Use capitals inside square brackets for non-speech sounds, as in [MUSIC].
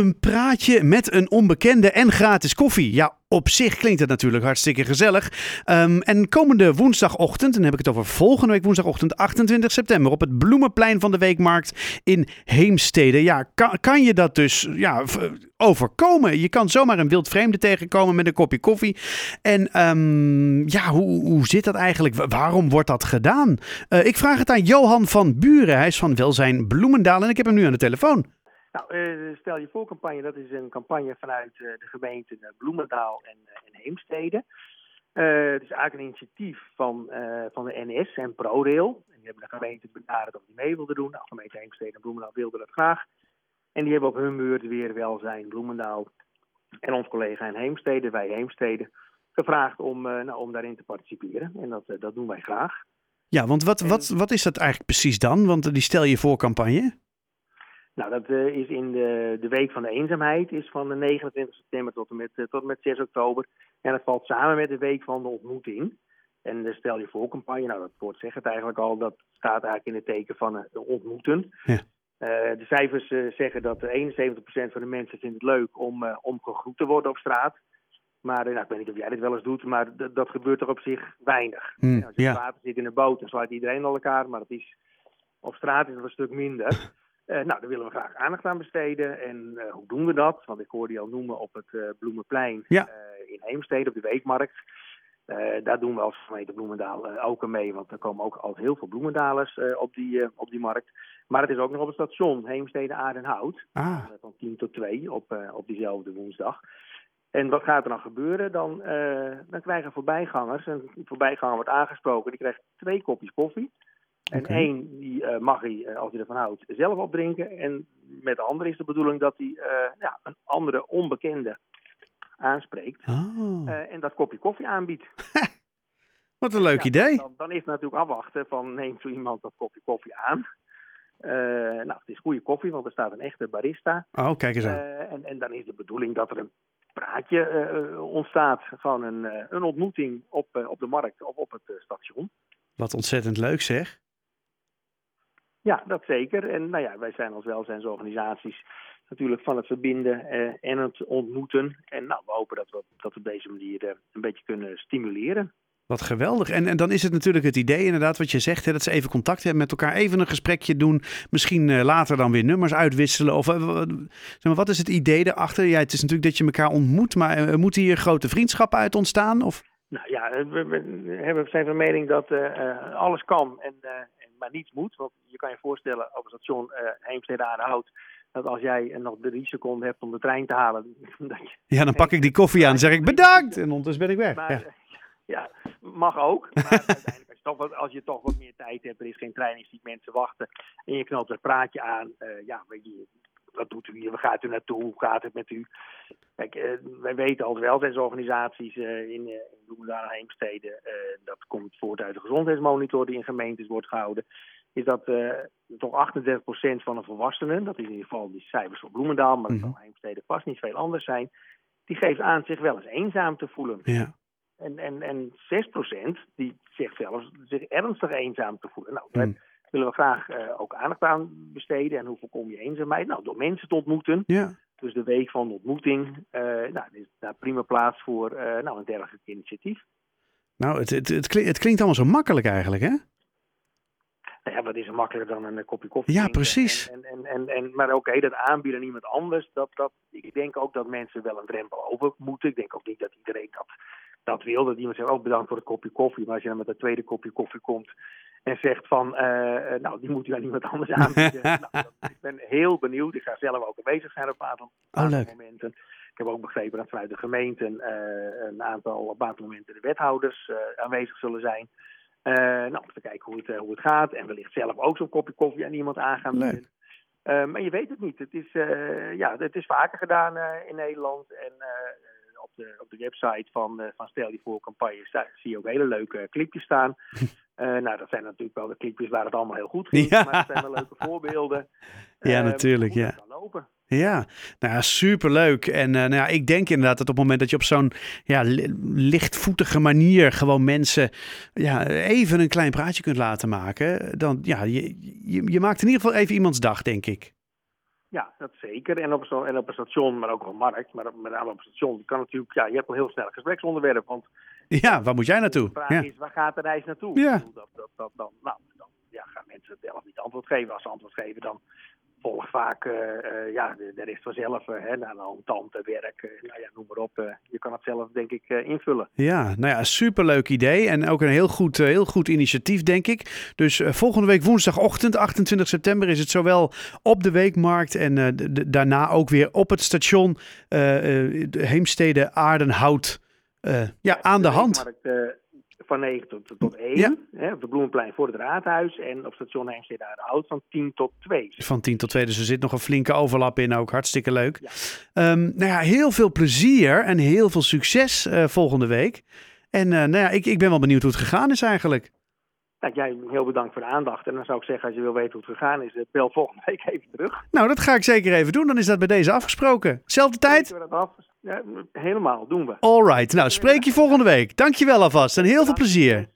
Een praatje met een onbekende en gratis koffie. Ja, op zich klinkt het natuurlijk hartstikke gezellig. Ehm, en komende woensdagochtend, dan heb ik het over volgende week woensdagochtend 28 september op het Bloemenplein van de Weekmarkt in Heemstede. Ja, kan, je dat dus ja, overkomen? Je kan zomaar een wild vreemde tegenkomen met een kopje koffie. En um, ja, hoe, hoe zit dat eigenlijk? Waarom wordt dat gedaan? Uh, ik vraag het aan Johan van Buren. Hij is van Welzijn Bloemendaal en ik heb hem nu aan de telefoon. Nou, uh, stel je voor campagne, dat is een campagne vanuit uh, de gemeenten Bloemendaal en, en Heemstede. het is eigenlijk een initiatief van, van de NS en ProRail. En die hebben de gemeente benaderd of die mee wilden doen. Nou, gemeente Heemstede en Bloemendaal wilden dat graag. En die hebben op hun beurt weer Welzijn Bloemendaal en ons collega in Heemstede, wij Heemstede, gevraagd om, nou, om daarin te participeren. En dat, dat doen wij graag. Ja, want wat, wat, wat is dat eigenlijk precies dan? Want die stel je voor campagne. Nou, dat uh, is in de, de week van de eenzaamheid, is van de 29 september tot en met, uh, tot en met 6 oktober. En dat valt samen met de week van de ontmoeting. En de stel je voor campagne, nou dat woord zegt het eigenlijk al, dat staat eigenlijk in het teken van uh, ontmoeten. Ja. de cijfers zeggen dat 71% van de mensen vindt het leuk om, om gegroet te worden op straat. Maar nou, ik weet niet of jij dit wel eens doet, maar dat gebeurt er op zich weinig. Mm, Als je ja. op water zit in een boot, dan sluit iedereen al elkaar, maar dat is, op straat is dat een stuk minder. [LAUGHS] Uh, nou, daar willen we graag aandacht aan besteden. En uh, hoe doen we dat? Want ik hoorde je al noemen op het uh, Bloemenplein ja. in Heemstede, op de Weekmarkt. daar doen we als gemeente Bloemendaal ook aan mee, want er komen ook altijd heel veel bloemendalers op, die, op die markt. Maar het is ook nog op het station Heemstede Aardenhout, ah. van 10 tot 2 op, op diezelfde woensdag. En wat gaat er dan gebeuren? Dan, dan krijgen voorbijgangers, een voorbijganger wordt aangesproken, die krijgt twee kopjes koffie. En okay. één, die uh, mag hij, uh, als hij ervan houdt, zelf opdrinken. En met de andere is de bedoeling dat hij uh, ja, een andere onbekende aanspreekt. Oh. en dat kopje koffie aanbiedt. [LAUGHS] Wat een leuk ja, idee. Dan, dan, is het natuurlijk afwachten van neemt zo iemand dat kopje koffie aan. nou, het is goede koffie, want er staat een echte barista. Oh, kijk eens aan. en, en dan is de bedoeling dat er een praatje ontstaat van een, een ontmoeting op, op de markt of op het station. Wat ontzettend leuk zeg. Ja, dat zeker. En nou ja, wij zijn als welzijnsorganisaties natuurlijk van het verbinden eh, en het ontmoeten. En nou, we hopen dat we dat op deze manier eh, een beetje kunnen stimuleren. Wat geweldig. En, en dan is het natuurlijk het idee, inderdaad, wat je zegt, hè, dat ze even contact hebben met elkaar, even een gesprekje doen. Misschien uh, later dan weer nummers uitwisselen. Of uh, zeg maar, wat is het idee erachter? Ja, het is natuurlijk dat je elkaar ontmoet, maar uh, moeten hier grote vriendschappen uit ontstaan? Of? Nou ja, we, we, we zijn van mening dat alles kan en, maar niets moet. Want kan je voorstellen op het station uh, Heemstede Aardehout... dat als jij nog drie seconden hebt om de trein te halen... [LAUGHS] Dat je ja, dan pak ik die koffie aan en zeg ik bedankt. En ondertussen ben ik weg. Maar, ja. [LAUGHS] ja. mag ook. Maar [LAUGHS] uiteindelijk als je, toch wat, als je toch wat meer tijd hebt... er is geen trein, je ziet mensen wachten... en je knalt een praatje aan... Uh, ja, weet je, wat doet u hier? Waar gaat u naartoe? Hoe gaat het met u? Kijk, uh, wij weten als welzijnsorganisaties uh, in, uh, in Bloemendaal en Heemstede, dat komt voort uit de gezondheidsmonitor die in gemeentes wordt gehouden, is dat toch 38% van de volwassenen, dat is in ieder geval die cijfers voor Bloemendaal, maar dat mm -hmm. zal Heemstede vast niet veel anders zijn, die geeft aan zich wel eens eenzaam te voelen. Ja. En, en, en 6% die zegt zelfs zich ernstig eenzaam te voelen. Nou, mm willen we graag uh, ook aandacht aan besteden. En hoe voorkom je eenzaamheid? Nou, door mensen te ontmoeten. Ja. Dus de week van de ontmoeting, uh, nou, is daar prima plaats voor nou, een dergelijk initiatief. Nou, het, het, het, klinkt, het klinkt allemaal zo makkelijk eigenlijk, hè? Ja, wat is er makkelijker dan een kopje koffie? Ja, precies. En, en, en, en, maar oké, okay, dat aanbieden aan iemand anders, dat, dat, ik denk ook dat mensen wel een drempel over moeten. Ik denk ook niet dat iedereen dat, dat wil. Dat iemand zegt, ook oh, bedankt voor het kopje koffie. Maar als je dan met een tweede kopje koffie komt, en zegt van, uh, nou, die moet u aan iemand anders [LAUGHS] aanbieden. nou, ik ben heel benieuwd. Ik ga zelf ook aanwezig zijn op een aantal, oh, momenten. Ik heb ook begrepen dat vanuit de gemeenten uh, een aantal op een aantal momenten de wethouders aanwezig zullen zijn. Nou, om te kijken hoe het, hoe het gaat. En wellicht zelf ook zo'n kopje koffie aan iemand aan gaan bieden. maar je weet het niet. Het is, ja, het is vaker gedaan in Nederland. En op, de, op de website van, van Stel je voor campagnes zie je ook hele leuke clipjes staan. Uh, [LAUGHS] nou, dat zijn natuurlijk wel de clipjes waar het allemaal heel goed ging. Ja. Maar het zijn wel leuke voorbeelden. [LAUGHS] Ja, natuurlijk. Ja. Ja, nou superleuk. En uh, nou ja, ik denk inderdaad dat op het moment dat je op zo'n ja, lichtvoetige manier gewoon mensen ja, even een klein praatje kunt laten maken, dan ja, je, je, je maakt in ieder geval even iemands dag, denk ik. Ja, dat zeker. En op, een, en op een station, maar ook op een markt, maar met name op een station, kan natuurlijk, ja, je hebt al heel snel een gespreksonderwerp. Want ja, waar moet jij naartoe? de vraag Ja. is, waar gaat de reis naartoe? Ja. Dat, dat, dan, nou, dan ja, gaan mensen zelf niet antwoord geven. Als ze antwoord geven, dan volgt vaak eh, eh, ja, de, de rest vanzelf. eh, hè, naar een tante, werk, nou ja, noem maar op. je kan het zelf, denk ik, invullen. Ja, nou ja, superleuk idee. En ook een heel goed, heel goed initiatief, denk ik. Dus volgende week woensdagochtend, 28 september, is het zowel op de Weekmarkt en daarna ook weer op het station de Heemstede Aardenhout ja, aan de hand. Van 9 tot, tot 1. Ja. Hè, op de Bloemenplein voor het raadhuis. En op station Heemstede Aardenhout van 10 tot 2. Van 10 tot 2, dus er zit nog een flinke overlap in ook. Hartstikke leuk. Ja. Ehm, nou ja, heel veel plezier en heel veel succes eh, volgende week. En eh, nou ja, ik, ik ben wel benieuwd hoe het gegaan is eigenlijk. Nou, jij heel bedankt voor de aandacht. En dan zou ik zeggen, als je wil weten hoe het gegaan is, eh, bel volgende week even terug. Nou, dat ga ik zeker even doen. Dan is dat bij deze afgesproken. Zelfde tijd? Ja, helemaal, doen we. Alright, nou spreek je volgende week. Dankjewel alvast en heel veel plezier.